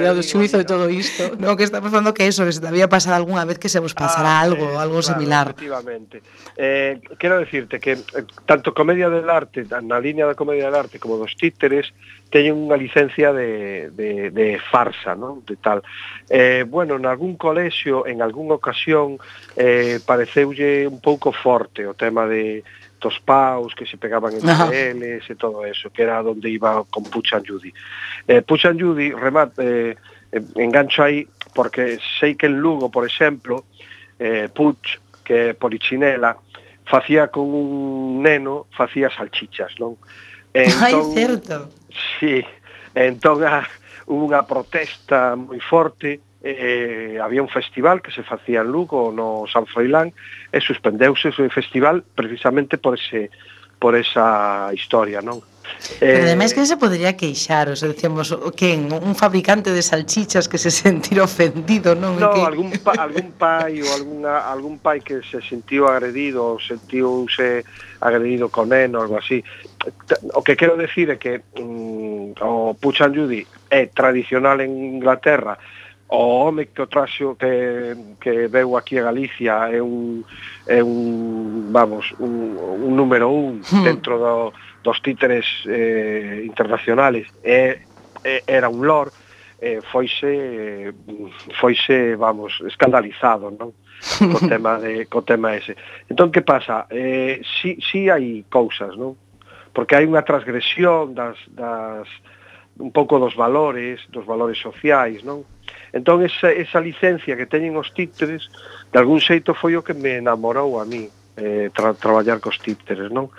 de do xuizo de todo isto. No, que está pasando que eso, que se te había pasado algunha vez que se vos pasará ah, algo, eh, algo claro, similar. Efectivamente. Eh, quero decirte que eh, tanto Comedia del Arte, na línea da Comedia del Arte como dos títeres, teñen unha licencia de, de, de farsa, non? De tal. Eh, bueno, en algún colexio, en algún ocasión, eh, pareceulle un pouco forte o tema de dos paus que se pegaban entre Ajá. eles e todo eso, que era onde iba con Puchan Judy. Eh, Puchan Judy, remate, eh, eh, engancho aí, porque sei que en Lugo, por exemplo, eh, Puch, que é polichinela, facía con un neno, facía salchichas, non? Entón, Ai, certo. Sí, entón ah, a, unha protesta moi forte, eh, había un festival que se facía en Lugo no San Froilán e suspendeuse o festival precisamente por ese por esa historia, non? Pero eh, ademais que se podría queixar, os decíamos, quen, un fabricante de salchichas que se sentir ofendido, non? No, que... algún, pa, algún pai ou alguna, algún pai que se sentiu agredido ou sentiuse agredido con él ou algo así. O que quero decir é que mm, o Puchan Judy é tradicional en Inglaterra o home que o traxo que, que veu aquí a Galicia é un, é un vamos, un, un número un hmm. dentro do, dos títeres eh, internacionales é, é, era un lor eh, foise foise, vamos, escandalizado, non? Co tema de co tema ese. Entón que pasa? Eh, si si hai cousas, non? Porque hai unha transgresión das das un pouco dos valores, dos valores sociais, non? Entón, esa, esa licencia que teñen os títeres, de algún xeito foi o que me enamorou a mí, eh, tra, traballar cos títeres, non?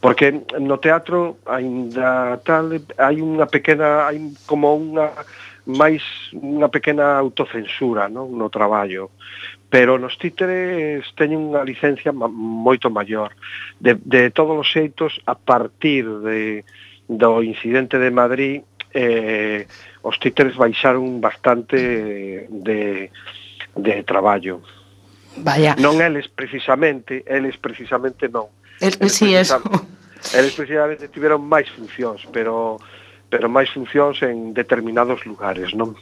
Porque no teatro, ainda tal, hai unha pequena, hai como unha máis unha pequena autocensura non? no traballo pero nos títeres teñen unha licencia moito maior de, de todos os xeitos a partir de, do incidente de Madrid eh, os títeres baixaron bastante de, de traballo. Vaya. Non eles precisamente, eles precisamente non. El, eles sí, precisamente, eso. Eles precisamente tiveron máis funcións, pero pero máis funcións en determinados lugares, non?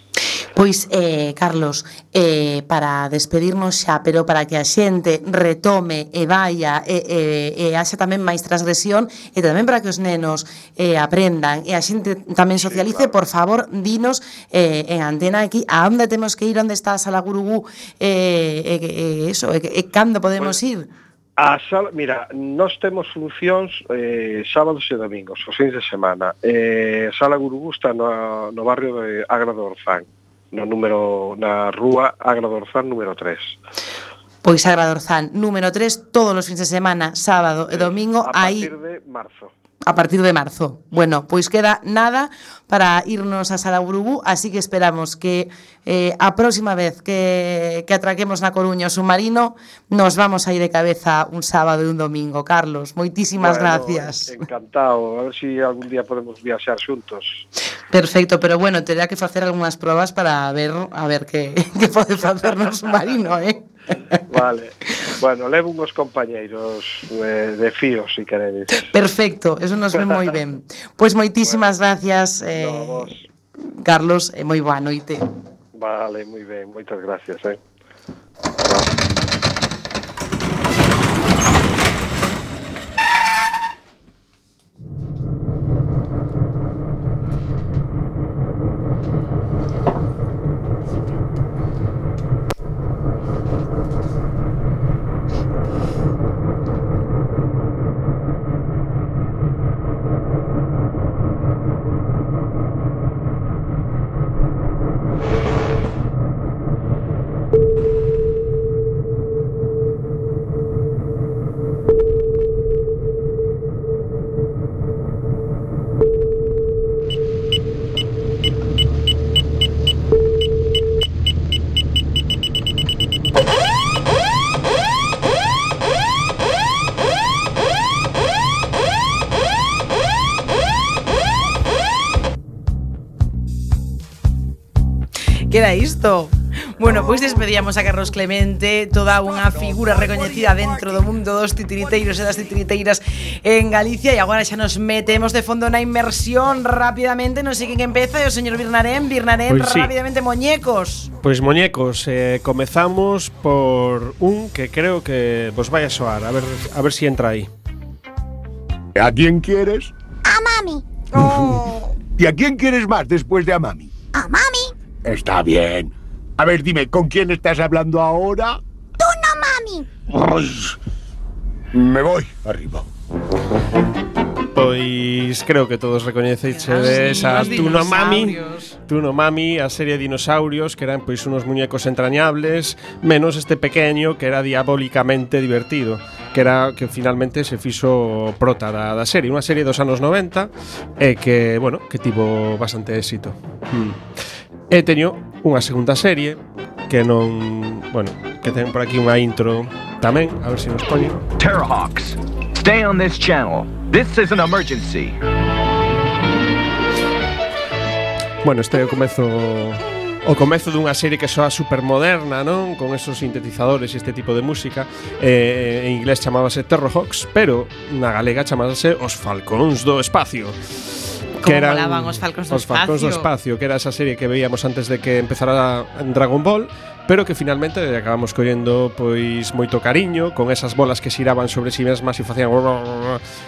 Pois, eh, Carlos, eh, para despedirnos xa, pero para que a xente retome e vaya e, e, e haxa tamén máis transgresión e tamén para que os nenos eh, aprendan e a xente tamén socialice, sí, claro. por favor, dinos eh, en antena aquí a onde temos que ir, onde está a Sala Gurugú, eh, e, eh, e, eso, e, e cando podemos bueno. ir? A sala, mira, nós temos funcións eh, sábados e domingos, os fins de semana. Eh, a Sala Gurugú está no, no barrio de Agra do Orzán no número na rúa Agradorzán número 3. Pois Agradorzán número 3 todos os fins de semana, sábado e domingo aí a partir aí, de marzo. A partir de marzo. Bueno, pois queda nada para irnos a Saraburubú, así que esperamos que eh, a próxima vez que, que atraquemos na Coruña o submarino, nos vamos a ir de cabeza un sábado e un domingo. Carlos, moitísimas bueno, gracias. Eh, Encantado, a ver se si algún día podemos viaxar xuntos. Perfecto, pero bueno, terá que facer algunhas probas para ver a ver que, que pode facer no submarino, eh? Vale. Bueno, levo uns compañeiros eh, de fío, si queredes. Perfecto, eso nos ve moi ben. Pois pues moitísimas bueno, gracias, eh, no, Carlos, e moi boa noite. Vale, muy bien, muchas gracias. ¿eh? Bueno, pois despedíamos a Carlos Clemente, toda unha figura recoñecida dentro do mundo dos titiriteiros e das titiriteiras en Galicia e agora xa nos metemos de fondo na inmersión rapidamente, non sei quen empeza, e o señor Birnarén, Birnarén, Pois sí. rapidamente muñecos. Pois muñecos, eh, comezamos por un que creo que vos vai a soar, a ver, a ver si entra aí. ¿A quién quieres? A mami. ¿Y a quién quieres más después de a mami? A mami. Está bien. A ver, dime, ¿con quién estás hablando ahora? Tú no, mami. Ay, me voy arriba. Pois creo que todos recoñecedes a Tuno Mami. Tuno Mami, a serie de dinosaurios Que eran pois unos muñecos entrañables Menos este pequeño que era diabólicamente divertido Que era que finalmente se fixo prota da, da serie Unha serie dos anos 90 E que, bueno, que tivo bastante éxito hmm. E teño unha segunda serie que non, bueno, que ten por aquí unha intro tamén, a ver se si nos poñen. Terrahawks, stay on this channel. This is an emergency. Bueno, este é o comezo o comezo dunha serie que soa supermoderna, non? Con esos sintetizadores e este tipo de música. Eh, en inglés chamábase Terrorhawks, pero na galega chamábase Os Falcóns do Espacio. Como que eran os Falcóns do Espacio. Os Falcóns do Espacio, que era esa serie que veíamos antes de que empezara Dragon Ball, pero que finalmente acabamos collendo pois moito cariño con esas bolas que xiraban sobre si sí mesmas e facían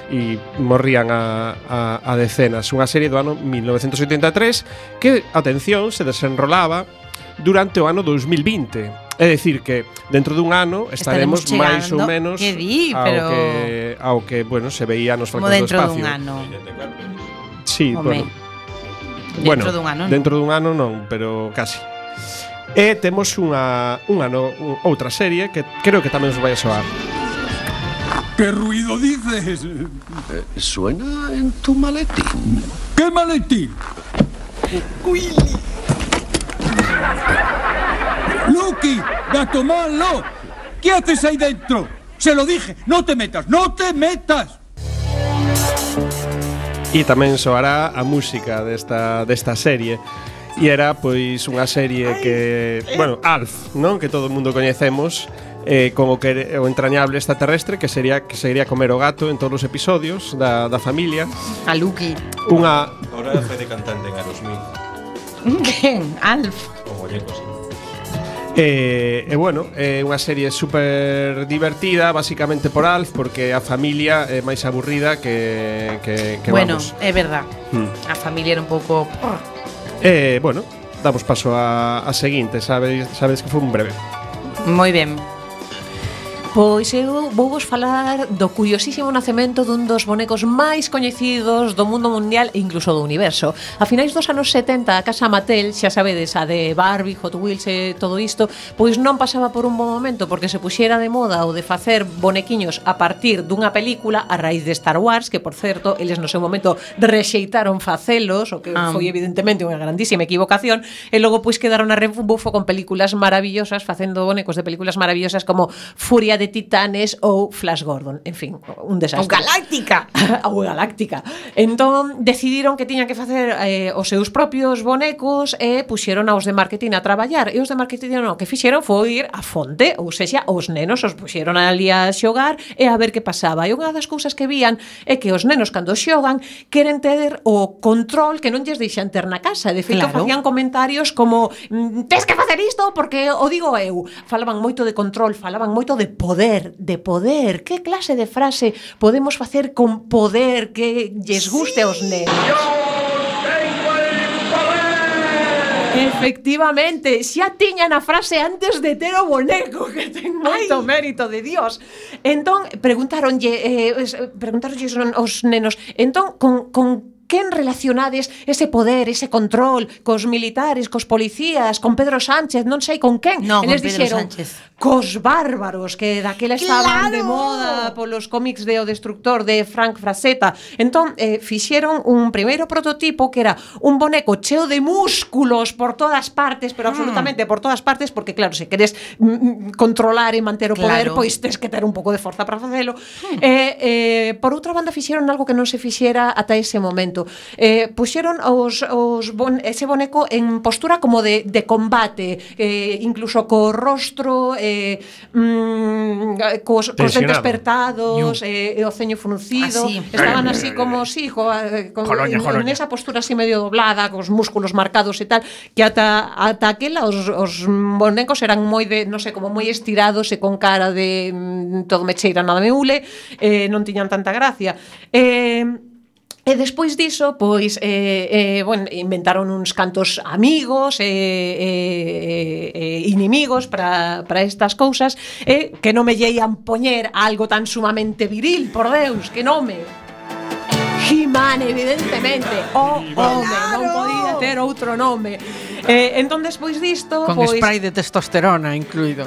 e morrían a, a, a decenas. Unha serie do ano 1983 que, atención, se desenrolaba durante o ano 2020. É dicir que dentro dun ano estaremos, estaremos máis ou menos que di, pero... ao que ao que, bueno, se veía nos falcos do espacio. Como dentro dun ano. Sí, Home. bueno. Dentro bueno, dun ano? Dentro dun ano non, pero casi. E temos unha unha no, un- outra serie que creo que tamén os vai a soar. ¿Qué ruido dices? suena en tu maletín. ¿Qué maletín? ¡Lucky! ¡Gato malo! ¿Qué haces ahí dentro? Se lo dije, no te metas, no te metas. E tamén soará a música desta, desta serie E era pois unha serie que, eh. bueno, Alf, non? Que todo o mundo coñecemos eh, como que o entrañable extraterrestre que sería que sería comer o gato en todos os episodios da, da familia. A Lucky. Unha... Ahora foi de cantante en Aerosmith. Quen? Alf. O molleco, sí. E, e bueno, é unha serie super divertida Basicamente por Alf Porque a familia é máis aburrida que, que, que bueno, vamos. Bueno, é verdad. Hmm. A familia era un pouco... E, bueno, damos paso a, a seguinte Sabedes, sabedes que foi un breve. Moi ben. Pois eu vou vos falar do curiosísimo nacemento dun dos bonecos máis coñecidos do mundo mundial e incluso do universo. A finais dos anos 70, a casa Mattel, xa sabedes, a de Barbie, Hot Wheels e todo isto, pois non pasaba por un bon momento porque se puxera de moda o de facer bonequiños a partir dunha película a raíz de Star Wars, que por certo, eles no seu momento rexeitaron facelos, o que ah. foi evidentemente unha grandísima equivocación, e logo pois quedaron a rebufo con películas maravillosas, facendo bonecos de películas maravillosas como Furia de Titanes ou Flash Gordon, en fin, un desastre. Ou Galáctica. ou Galáctica. Entón decidiron que tiñan que facer eh, os seus propios bonecos e puxeron aos de marketing a traballar. E os de marketing non, que fixeron foi ir a fonte, ou sexa, os nenos os puxeron ali a xogar e a ver que pasaba. E unha das cousas que vían é que os nenos cando xogan queren ter o control que non lles deixan ter na casa. De feito, claro. facían comentarios como mm, tes que facer isto porque o digo eu. Falaban moito de control, falaban moito de poder poder, de poder. Que clase de frase podemos facer con poder que lles guste sí. aos nenos? Yo Efectivamente, xa tiñan a frase antes de ter o boneco, que ten moito mérito de Dios. Entón, preguntaronlle, eh, preguntaronlle os nenos, entón, con, con quen relacionades ese poder, ese control cos militares, cos policías, con Pedro Sánchez, non sei con quen. No, Eles con Pedro dixeron, Sánchez cos bárbaros que daquela estaban claro. de moda polos cómics de O Destructor de Frank Frazetta. Entón, eh, fixeron un primeiro prototipo que era un boneco cheo de músculos por todas partes, pero ah. absolutamente por todas partes, porque claro, se queres mm, mm controlar e manter o claro. poder, pois tes que ter un pouco de forza para facelo. Hmm. Eh, eh, por outra banda, fixeron algo que non se fixera ata ese momento. Eh, puxeron os, os bon, ese boneco en postura como de, de combate, eh, incluso co rostro... Eh, eh, mm, eh, cos, cos dentes apertados, eh, o ceño fruncido, ah, así. estaban así como, sí, co, eh, con, Colonia, en, Colonia. en esa postura así medio doblada, cos músculos marcados e tal, que ata, ata aquela os, os bonecos eran moi de, non sei, como moi estirados e con cara de mm, todo me cheira nada me ule, eh, non tiñan tanta gracia. Eh, E despois diso, pois, eh, eh, bueno, inventaron uns cantos amigos e eh, eh, eh, inimigos para estas cousas eh, que non me lleían poñer algo tan sumamente viril, por Deus, que nome! He-Man, evidentemente, o home, non podía ter outro nome. Eh, entón, despois disto... Con pois... spray de testosterona incluído.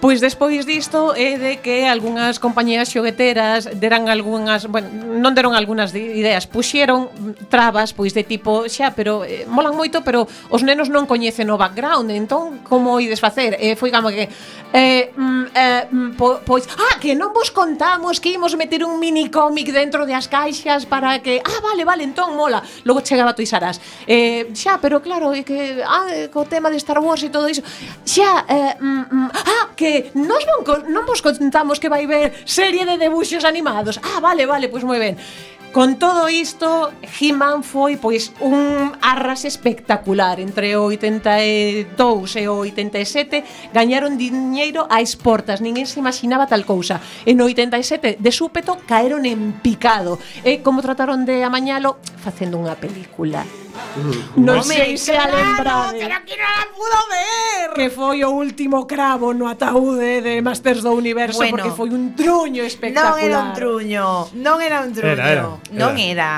Pois despois disto é de que algunhas compañías xogueteras deran algunhas, bueno, non deron algunhas ideas, puxeron trabas pois de tipo, xa, pero eh, molan moito, pero os nenos non coñecen o background, entón como ides facer? Eh, foi como que eh, mm, eh, mm, po, pois, ah, que non vos contamos que imos meter un mini cómic dentro das caixas para que, ah, vale, vale, entón mola. Logo chegaba tu Isarás. Eh, xa, pero claro, é que ah, eh, co tema de Star Wars e todo iso. Xa, eh, mm, mm, ah, que que nos von, non vos contamos que vai ver serie de debuxos animados. Ah, vale, vale, pois pues moi ben. Con todo isto, He-Man foi pois un arras espectacular entre o 82 e o 87, gañaron diñeiro a exportas, ninguén se imaginaba tal cousa. En o 87, de súpeto, caeron en picado. E como trataron de amañalo facendo unha película Non sei se a lembrade. Pero que non a pudo ver. Que foi o último cravo no ataúde de Masters do Universo bueno, porque foi un truño espectacular. Non era un truño, non era un truño. Era, era, era. Non era.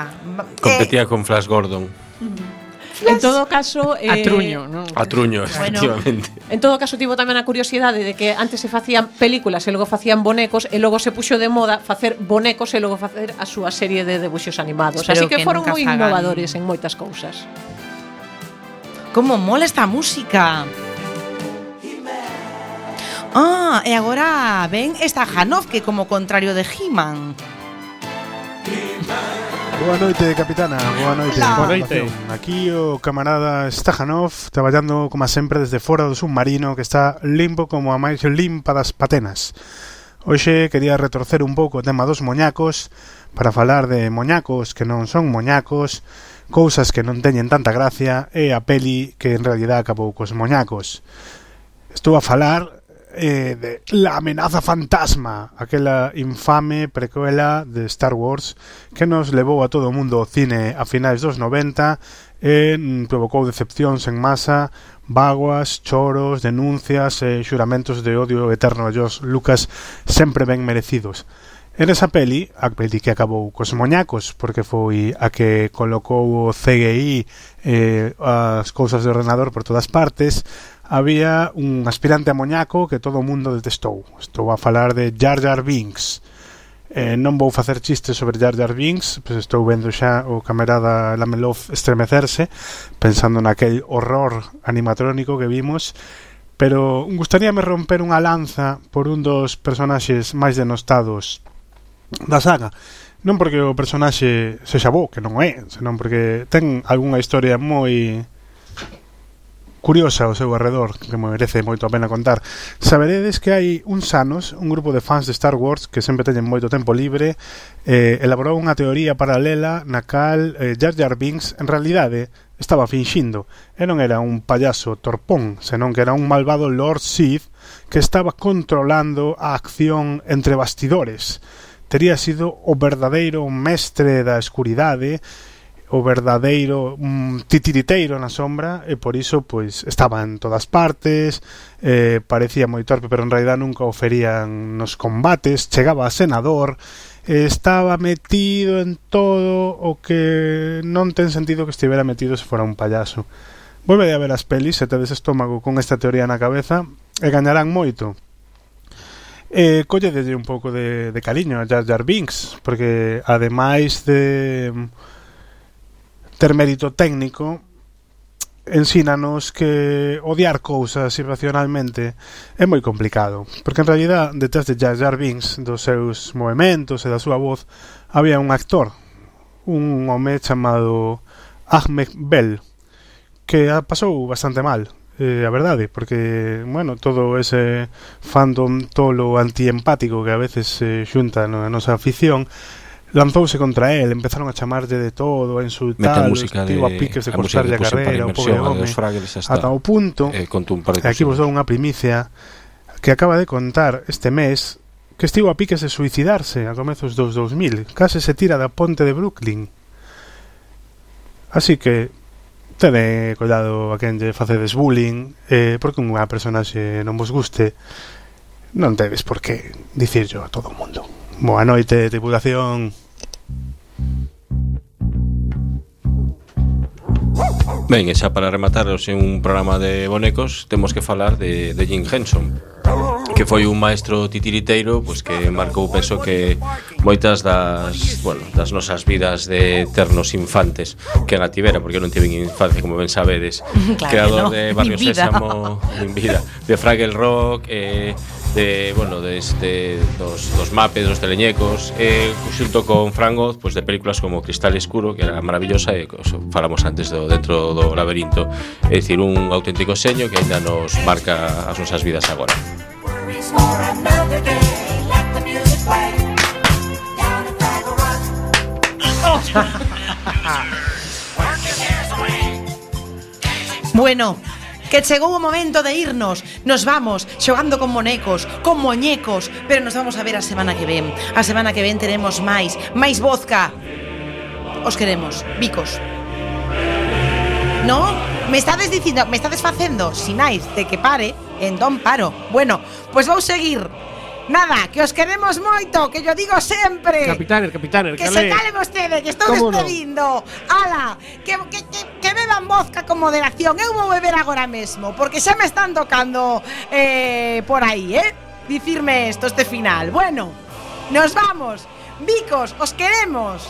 Competía eh, con Flash Gordon. Mm -hmm. En todo caso... Eh, a truño, non? A truño, efectivamente. Bueno, en todo caso, tivo tamén a curiosidade de que antes se facían películas e logo facían bonecos e logo se puxo de moda facer bonecos e logo facer a súa serie de debuxos animados. Espero Así que, que foron moi innovadores en moitas cousas. Como mola esta música! Ah, e agora ven esta Hanov que como contrario de He-Man. he he -Man. Boa noite, capitana. Boa noite. Hola. Boa noite. Aquí o camarada Stajanov traballando, como sempre, desde fora do submarino que está limpo como a máis limpa das patenas. Hoxe quería retorcer un pouco o tema dos moñacos para falar de moñacos que non son moñacos, cousas que non teñen tanta gracia e a peli que en realidad acabou cos moñacos. Estou a falar eh, de La amenaza fantasma, aquela infame precuela de Star Wars que nos levou a todo o mundo ao cine a finais dos 90 e eh, provocou decepcións en masa, vaguas, choros, denuncias eh, e xuramentos de odio eterno a George Lucas sempre ben merecidos. En esa peli, a peli que acabou cos moñacos, porque foi a que colocou o CGI eh, as cousas de ordenador por todas partes, había un aspirante a moñaco que todo o mundo detestou. Estou a falar de Jar Jar Binks. Eh, non vou facer chistes sobre Jar Jar Binks, pois estou vendo xa o camarada Lamelov estremecerse, pensando naquel horror animatrónico que vimos, pero gustaríame romper unha lanza por un dos personaxes máis denostados da saga, non porque o personaxe sexa bo, que non é, senón porque ten algunha historia moi curiosa ao seu arredor que me merece moito a pena contar. Saberedes que hai uns anos un grupo de fans de Star Wars que sempre teñen moito tempo libre eh, elaborou unha teoría paralela na cal eh, Jar Jar Binks en realidade estaba finxindo. E non era un payaso torpón senón que era un malvado Lord Sith que estaba controlando a acción entre bastidores. Tería sido o verdadeiro mestre da escuridade e o verdadeiro un titiriteiro na sombra e por iso pois estaba en todas partes eh, parecía moi torpe pero en realidad nunca o ferían nos combates chegaba a senador eh, estaba metido en todo o que non ten sentido que estivera metido se fora un payaso. Volve a ver as pelis se tedes estómago con esta teoría na cabeza e gañarán moito. Eh, colledelle un pouco de, de cariño a Jar Jar Binks porque ademais de ter mérito técnico ensínanos que odiar cousas irracionalmente é moi complicado, porque en realidad detrás de Jar Jar Binks, dos seus movimentos e da súa voz, había un actor, un home chamado Ahmed Bell, que a pasou bastante mal, eh, a verdade, porque, bueno, todo ese fandom tolo antiempático que a veces se eh, xunta na nosa afición, lanzouse contra el, empezaron a chamarlle de todo, a insultar, tivo a piques de cortarlle a carreira, o pobre home, ata o punto, eh, un par de e aquí vos dou unha primicia, que acaba de contar este mes que estivo a piques de suicidarse a comezos dos 2000, case se tira da ponte de Brooklyn. Así que tede cuidado a quen lle facedes bullying, eh, porque unha personaxe non vos guste, non tedes por que dicirlo a todo o mundo. Boa noite, tripulación. Ben, e xa para rematar un programa de bonecos, temos que falar de, de Jim Henson que foi un maestro titiriteiro pois que marcou penso que moitas das, bueno, das nosas vidas de ternos infantes que na tivera, porque non tiven infancia como ben sabedes. Claro, Creador no, de Barrio Sésamo, en vida, de Fraggle Rock, eh, de, bueno, de este, dos, dos mapes, dos teleñecos eh, xunto con Frangoz, pois pues, de películas como Cristal Escuro, que era maravillosa e pues, falamos antes do dentro do laberinto, é dicir, un auténtico seño que ainda nos marca as nosas vidas agora bueno, que chegou o momento de irnos. Nos vamos xogando con monecos, con moñecos, pero nos vamos a ver a semana que ven. A semana que ven teremos máis, máis vodka. Os queremos, bicos. No? Me estades dicindo, me estades facendo sinais de que pare entón paro. Bueno, pois vou seguir. Nada, que os queremos moito, que yo digo sempre. Capitaner, capitaner, Que se cale vostede, que estou ¿Cómo no? despedindo. Ala, que, que, que, que beban vodka con moderación. Eu vou beber agora mesmo, porque xa me están tocando eh, por aí, eh? Dicirme esto, este final. Bueno, nos vamos. Vicos, os queremos.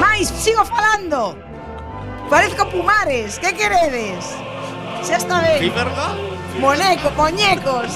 Mais, sigo falando. Parezco Pumares, que queredes? Xa está ben. ¿Sí, verga? Moneco, muñecos.